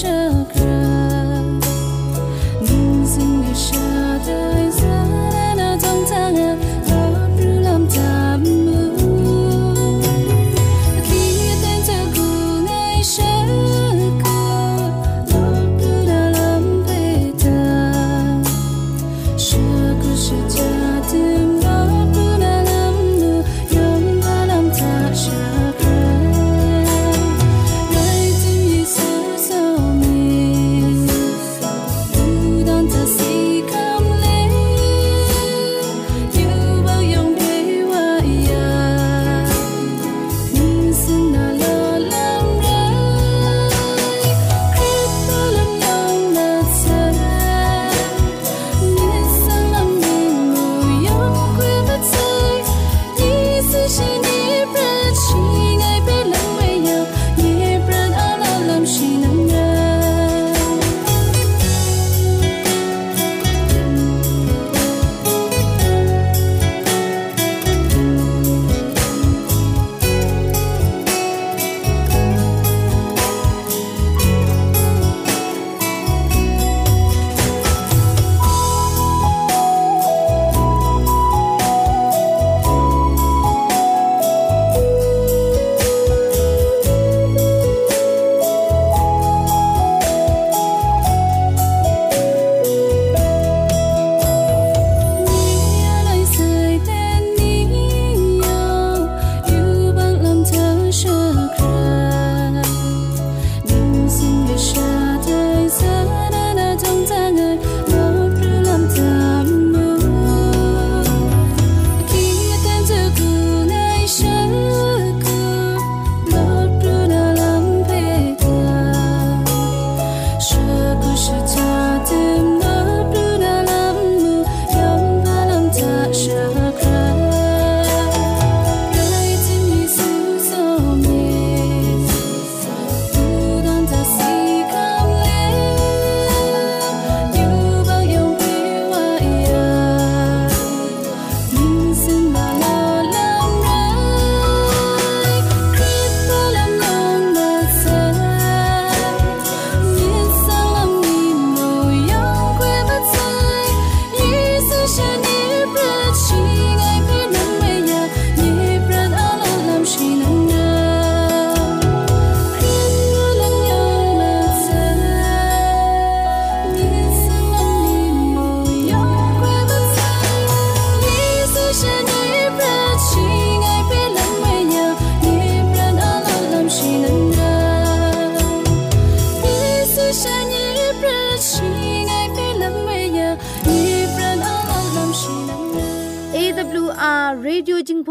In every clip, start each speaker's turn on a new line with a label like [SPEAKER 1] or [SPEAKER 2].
[SPEAKER 1] chakra, losing the shadow.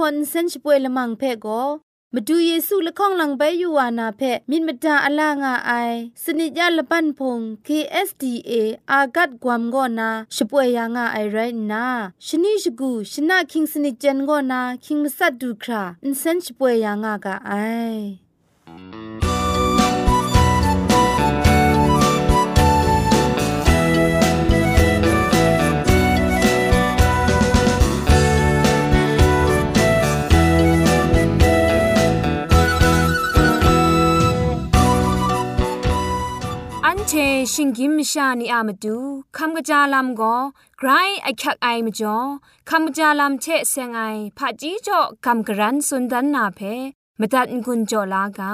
[SPEAKER 2] อนเซนช่วยละมังเพ่ก็มาดูเยซูละข้องหลังใบยูวานาเพมินมดาอลางาไอสนิยาละปันพง KSDA อากัดกวมกอนาช่วยยางาไอไรนาชนิชกูชนะคิงสนิจันกอนาคิงมัสัดดูคราอินเซนช่วยยางากาไอ
[SPEAKER 3] ชชิงกิมชานีอามาดูคำกระจาลำก็ไกรไอคักไอมาจ่อคำกระจาลำเชเซงไอผาจีจ่อคำกระรันสุนดันนาเพมาตัดกุญจ่อลากา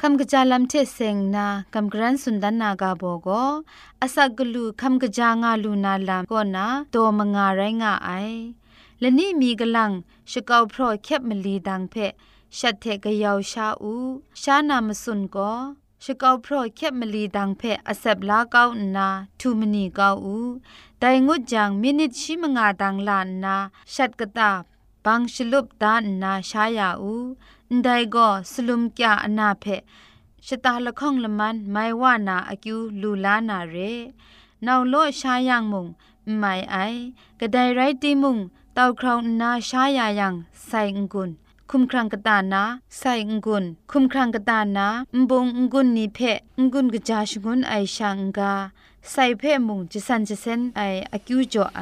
[SPEAKER 4] คำกระจาลำเทเซงนาคำกรันสุนดันนากาโบโกอาศักกลูคำกระจางาลูนาลามก็นาโตมงาไรงาไอและนี่มีกลังชกาวพรอแคบมลีดังเพชัดเทกยาวชาอูชานามสุนก็ชกาวพรอแคบมลีดังเพอเซบลาเกานาทูมนีเกาอูไดงุดจังมินิตชิมงาดังลานนาชัดกตาบังชลุบดานนาชายาอู ไดก็สลุมกะอนาเพชตาละข้องละมันไม่ว่านาอกิวลูลานาเรนาวโลชายังมุงไม่ไอกระไดไรตีมุงเต้าคราวนาชายายังใส่งกุนคุมครังกตานาใส่งกุนคุมครังกตานาอุบงกุนนิเพงกุนกจาชกุนไอชังกาใส่เพมุงจะสันจะเซนไออกิวจ่อไอ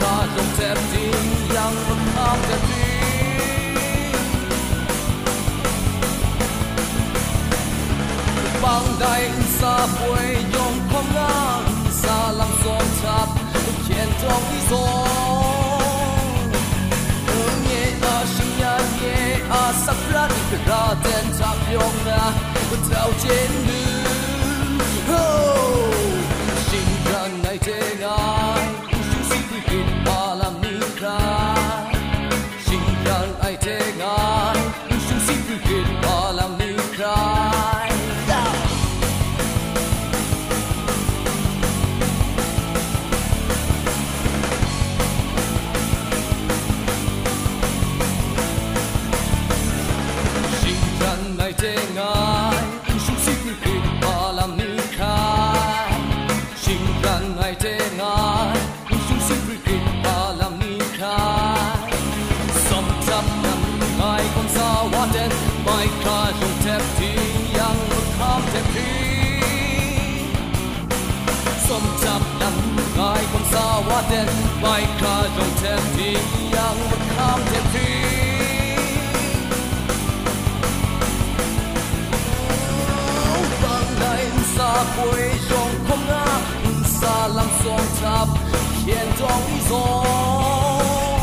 [SPEAKER 5] ก็ต้องเจ็บจริงยังมันทำจะดีบางใดสาบวยยอมพงานสาลังสมทับเขียนจองที่สองเออเงอาชิยาเงอาสักรันกระเด็นทับยองนะเจ้าเจน ยังไม่ข้ามเท็ที่บางในสาป่วยจงคงงาสาลังสองทับเขียนจงอีสอง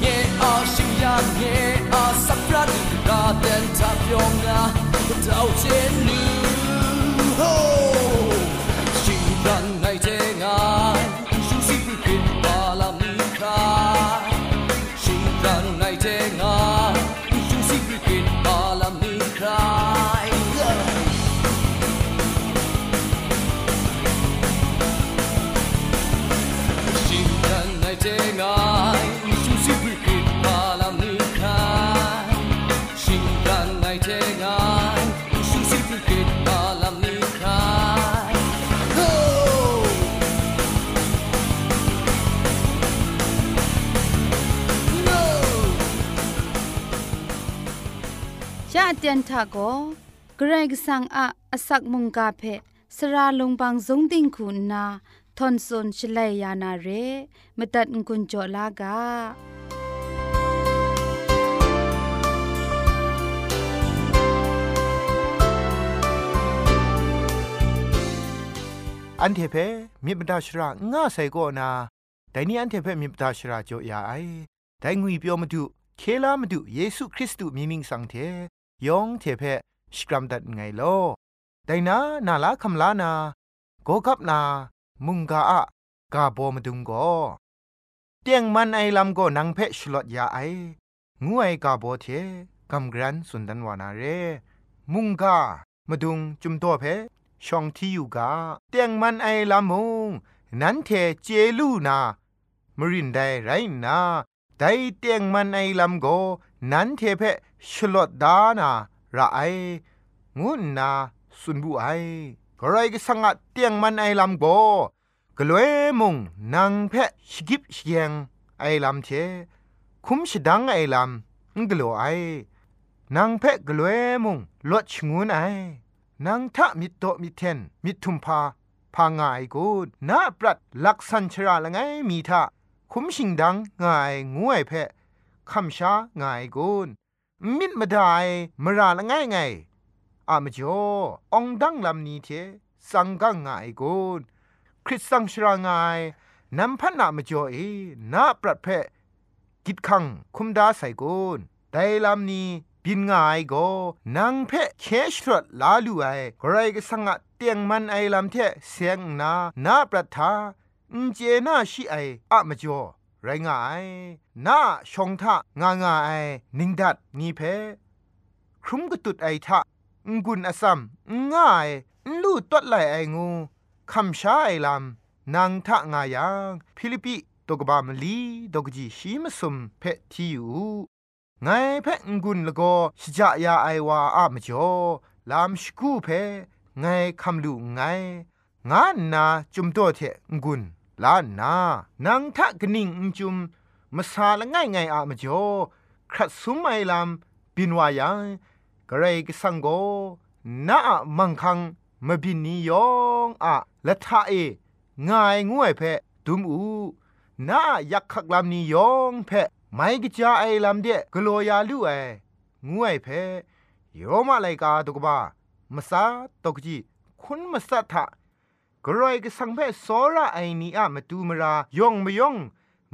[SPEAKER 5] เย่อาชิงยาเย่อาสักรัดกาเเตี
[SPEAKER 4] ยนทาโกเกรกสังอะอสักมุงกาเพสระลงบางสงติงคุณนาทอนซนชลัยยานาเรมตัดกุญจลากา
[SPEAKER 6] อันเทเพมีบดาชราง่าใส่ก็นาแต่นี่อันเทเพมีบดาชราจ่อยาไอแต่งุยเปียวมาดูเคลามาดูเยซูคริสต์มีมิงสังเท ยองเทเพสกรัมดัดไงโลแต่นานาลาคำลานาโกกับนา มุงกาอะกาโบมาดุงก็เตียงมันไอลำก็นังเพชลอดยาไองูไอกาโบเทกำกรันสุนดันวานาเร มุงกามาดุงจุมตัวเพช่องที่อยู่กาเตียงมันไอลำมงนั้นเทเจลูนามรินได้ไรนาไดเตียงมันไอลำโกนั้นเทเพ ชลดดานาระไองุนนาสุนบุไอกรก็สังกัดเตียงมันไอลำโกกลวยมุงนางเพะชกิบเชียงไอลำเทคุมชดังไอลำงกลัวไอนางเพะกลวยมุงลดชงุนไอนางทะมิโตมิเทนมิทุมพาพางายกูนาปรัดลักษันชราละไงมีทะคุมชิงดังง่ายงวยเพะคำช้าง่ายกูน มิดมาได้มราละไงไงอามจ่อองดังลำนี้เทสังกังง่ายกูคริสสังชรางายนำพันนามจ่อเอนาปรัดเพกิดขังคุมดาใส่กูนไดลำนี้บินง่ายก็นางเพเคชรดลาลูไอใครก็สังกเตียงมันไอลำเทเสียงนานาประทาเจนาชิไออะมจ่อ ไรงายน้าชงทะงางาไอนิงดัดนีเพครุมกตุดไอทะงกุนอสัมง่ายลู่ตัดไหลไองูคำช้าไอลำนางทะงายังฟิลิปิตกบามลีดกจีชีมสุมเพทีอยู่ไงเพงกุนละก็ชจายาไอวาอามจ่อลามสกูเพไงคำลูไงงานนาจุมตัวเทงกุน ลานนานังทะกนิ่งจุมมาซาละง่ายไงอามจ่อครัดสุมไอลามบินวายังกระไรก็สังโกนามังคังมาบินนิยองอะละทะเอ ง่ายงวยเพดุมอูนายักขักลำนิยองเพไม่กจาไอลำเดกลัวยาลู่ไองวยเพยอมาไลกาตุกบ้ามสาตกจีคุณมาสัทธะ กรอยกสังเพสอระไอนีอะมาตูมรายองมยอง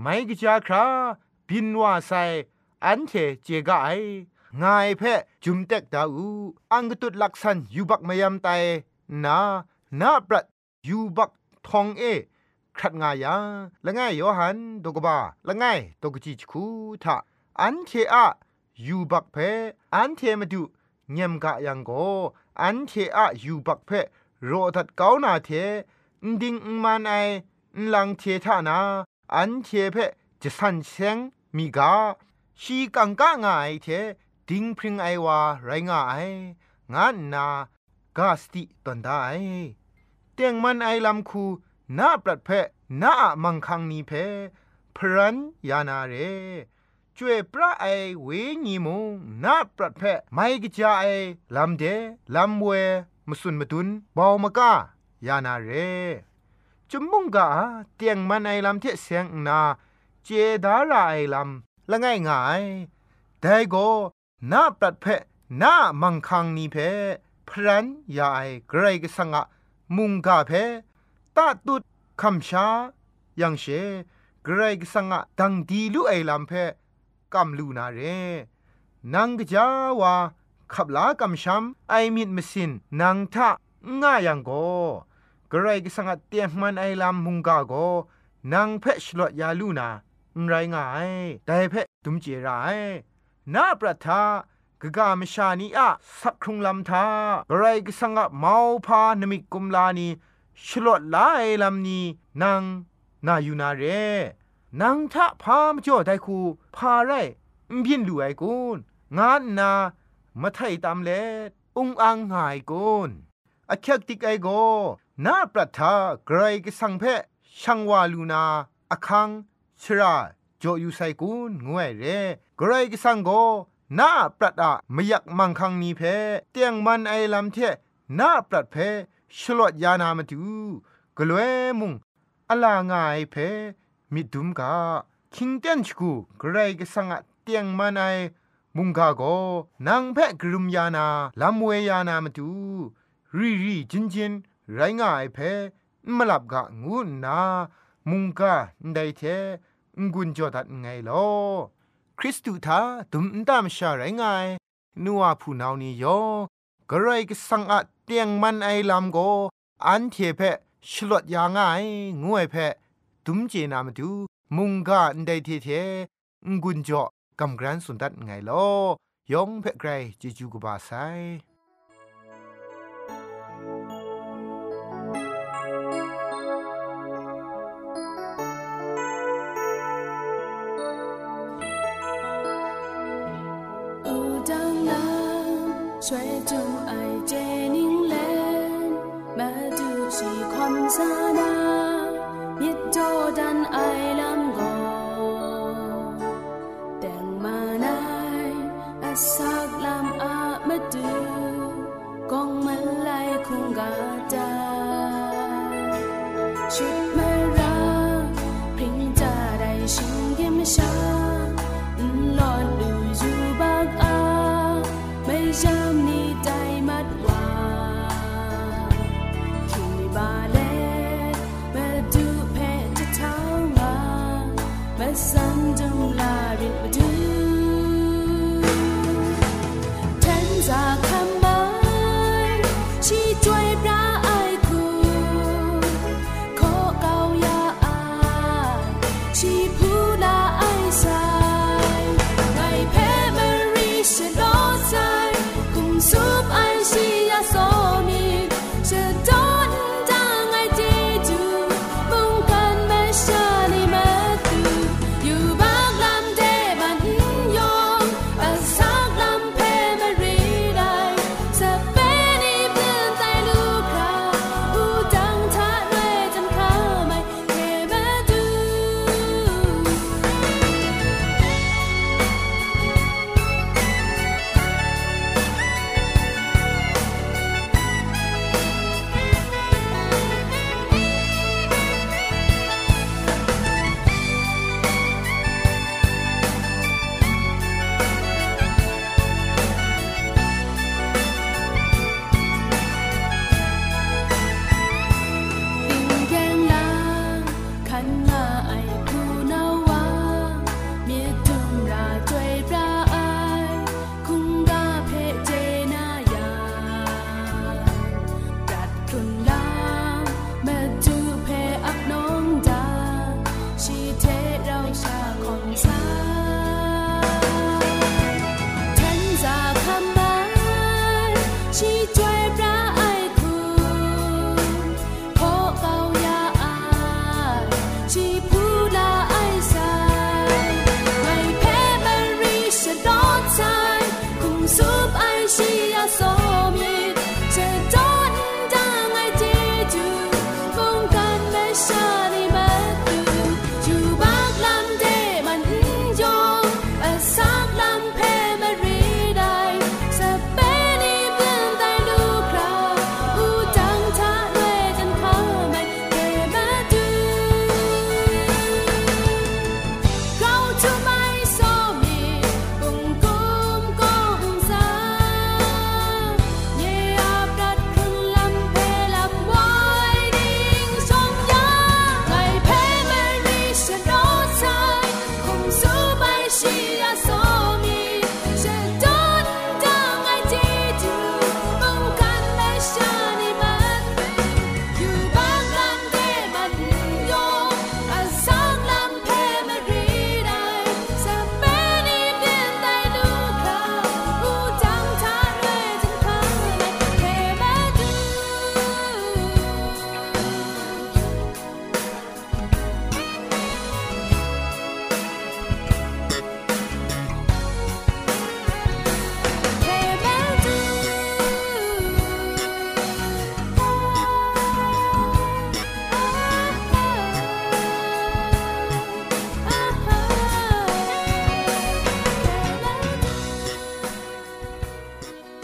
[SPEAKER 6] ไม่กจาคราบินว่าไซอันเทเจกไองายเพจุมเต็กดาอูอังกตุดลักษันยูบักมายามไตนานาปรัดยูบักทองเอครัดงายาละง่ายโยหันตกบาละง่ายตกจิจคูทะอันเทอะยูบักเพอันเทมาดูเงียมกะยังโกอันเทอะยูบักเพ โรดัดเกานาเทดิงมันไอลังเททานาอันเทเพจะสันเซงมีกาชีกังกะงายเทดิงพริงไอวาไรงายงานนากาสติตันได้เตียงมันไอลำคูนาปรัดเพนามังคังนีเพพรันยานาเรจวยพระไอเวญีมุงนาปรัดเพไม่กิจาไอลำเดลำเว มสุนมตุนบาวมกายานาเรจุมมุงกาเตียงมันไอลำเทเสียงนา เจดาราไอลำละง่ายง่ายแต่ก็นาปรัดเพนามังคังนีเพพรันยาไอเกรกสังะมุงกาเพตาตุดคำชายังเชเกรกสังะดังดีลุไอลำเพกำลูนาเรนังกจาวา ขับลากำช้ำไอมิดมสินนางทะง่ายยังโกกรก็สังเตียมันไอลำมุงกาโกนางเพชลดยาลูนาไรง่ายแต่เพตุมเจรายนาประทากกามชานีอะสักครุงลำทากรก็สังเมาพานมิกุมลานีชลดลายลำนี้นางนาอยู่นาเรนางทะพามจ่อได้คูพาไรบินดูไอกุนงานนา มาไทยตามเลอุงอังหายกุนอคักติกไอโกนาปรัทาไกรกสังเพช่างวาลูนาอคังชราจอยู่ไซกุนงวยเรไกรกสังโกนาปรัดอะมยักมังคังนีเพเตียงมันไอลำเทนาปรัดเพชลดยานามาดูกลวยมุงอลางายเพมิดุมกาคิงเตนชกูไกรกสังะเตียงมันไอ มุงกาโกนางเพะกรุมยานาลำเวยานามาดูรีรีจินจินไรง่ายเพมลับกะงูนา มุงกาไดเทงุนจอดัดไงลอคริสตูทาดุมตามชาไรง่ายนัวผู้นานี้ยอกระไรก็สังอะเตียงมันไอลำโก อันเทเพชลดยางายงวยเพดุมเจนามาดูมุงกาไดเทเทงุนจอ กำกรันสุนทัดไงลอยองเพ่ไกรจิจูกบาไซา
[SPEAKER 7] จูสีค，马祖是看山南。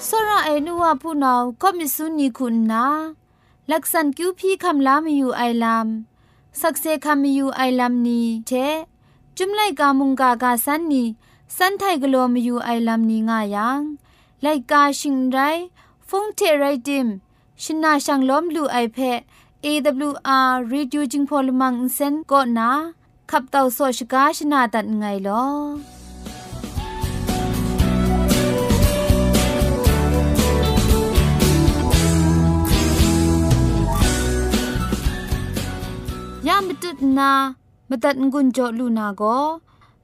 [SPEAKER 7] สระไอนัวผู้นาวก็มิสุนีคุ
[SPEAKER 4] ณนาลักษันกิวพี่คำลามีอยู่ไอลามสักเซคำมีอยู่ไอลามนี้เชจุมไลกามุงกากาสันนีสันไทกลัวมีอยู่ไอลามนี้ง่ายังไลกาชิงไรฟงเทไรดิมชินาชังล้อมลูไอเพ AWR Reducing Polymer Insen ก็นะขับเต่าโซชกาชนาตัดไงลอ ตุดนามตัดงุนจอลูนาโก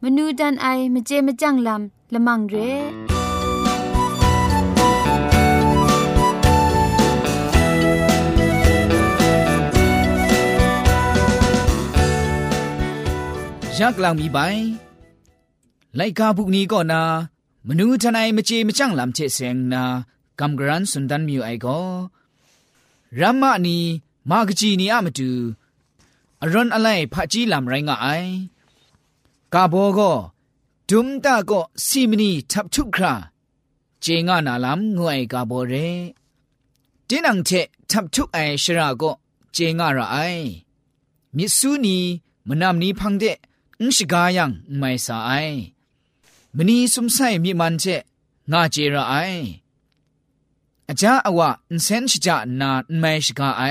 [SPEAKER 4] มนูดันไอมเจมจังลำละมังเร่
[SPEAKER 8] ยักลางมีใบไล่กาบุกนี้ก็นามนูทนายมเจมจังลำเชเซงนากำกรันสุนดันมิวไอก็รัมมานีมากจีนีอะมาดู รนอะไรพะจีลำไรงไอกาโบก็ดุมตาก็ซีมนีทับทุกคราเจงานาลำงวยกาโบเรดินังเททับทุกไอชราก็เจงาระไอมิสูนีมนามนี้พังเดอุชกายังไม่สาไอมนีสมไซมีมันเจงาเจระไออาจาอวะอินเซนชจานาไม่ชกาไอ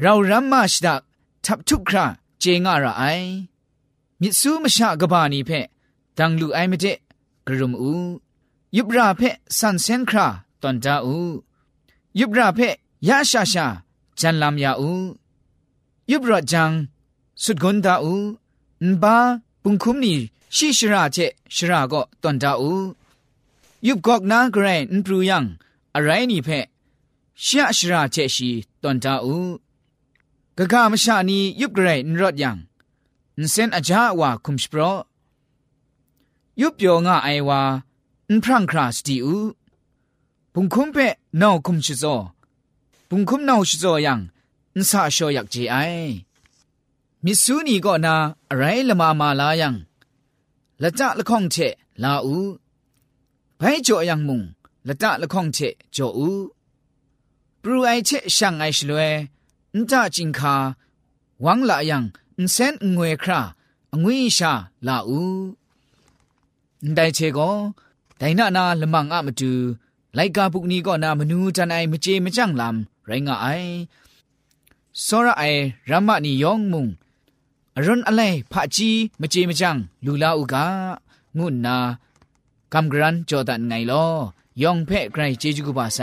[SPEAKER 8] เรารัมมาชดักทับทุกคราเจงาระไอมิสูมชากบานีเพดังลูไอไม่เจกรุมอูยุบราเพสันเซนคราตอนจาอูยุบราเพยาชาชาจันลามยาอูยุบราจังสุดกนดาอูนบาปุงคุมนีชิชราเจชราก็ตอนดาอูยุบกอกนากรนปรูยังอะไรนี่เพชะชราเจชีตอนดาอู กะกามชานียุบเกรนรอดยังนเซนอาจาวาคุมสโปรยุบโยงาไอวานพรังคราสติอูปุงคุมเปนาวคุมชิโซปุงคุมนาวชิโซยังนสาโชยักจีไอมิสูนีก็นาอะไรละมามาลายังละจะละข้องเชลาอูไปจ่อยังมุงละจะละข้องเชจ่ออูปรูไอเชช่างไอชลเว นจ่าจิงคาวังละยังนเซนงวยครางวยชาลาอูได้เชโก็แต่น้านาละมังอะมาดูไลกาบุกนี้ก็นามนูจันไอมเจมจังลำไรงาไอ
[SPEAKER 9] สระไอรามานิยองมุงอรุณอะไรพะจีมเจมจังลูลาอูกางุนนากำกรันจอดันไงลอยองเพ่ไกรเจจุกุบา
[SPEAKER 10] ไซ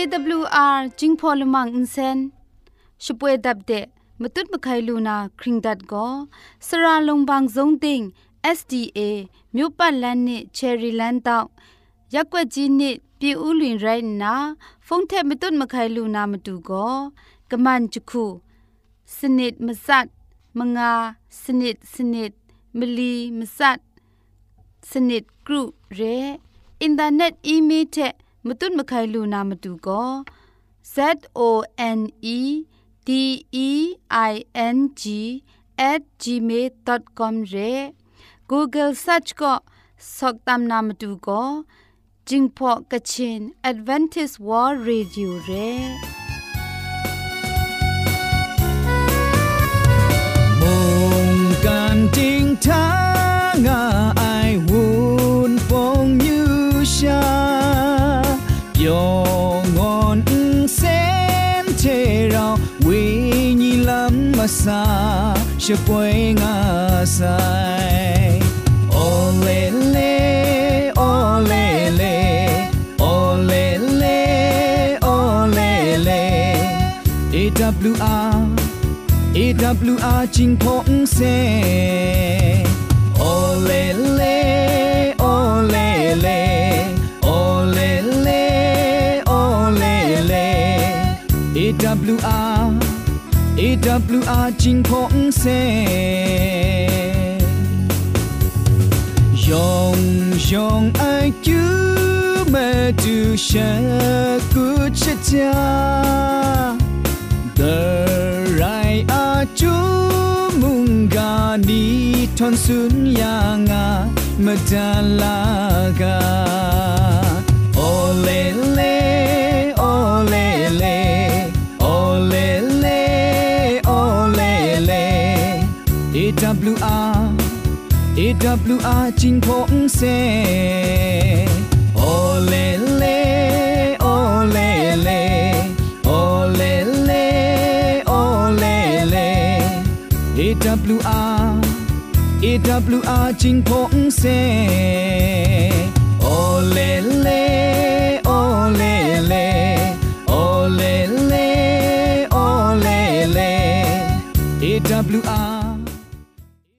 [SPEAKER 4] AWR จิงพอลมังอินเซนช่วยดับเดะมตุดมะไคลูนาคริงดัดก็สระลงบางสงติง SDA မြို့ပတ်လန်းနစ်ချယ်ရီလန်းတောက်ရက်ွက်ကြီးနစ်ပြည်ဦးလွင်ရိုင်းနာဖုန်ထက်မတွတ်မခိုင်လူနာမတူကောကမန်ချခုစနစ်မစတ်မငါစနစ်စနစ်မလီမစတ်စနစ်ဂရုရဲအင်တာနက်အီး မတုတ်မခိုင်လူနာမတူကော Z O N E D E I N G at gmail.com re google search ko soktam nam tu ko jingpho kachin advantage world radio
[SPEAKER 8] re masa siya po'y ngasay. Olele, olele, olele, olele. EWR, EWR จิงพงเซ AWR จิงพงเซยองยองไอจูมาดูชะกุชะจา the right a chu munga AWR 真丰盛，哦嘞嘞，哦嘞嘞，哦嘞嘞，哦嘞嘞，AWR AWR 真丰盛，哦嘞嘞，哦嘞嘞，哦嘞嘞，哦嘞嘞，AWR。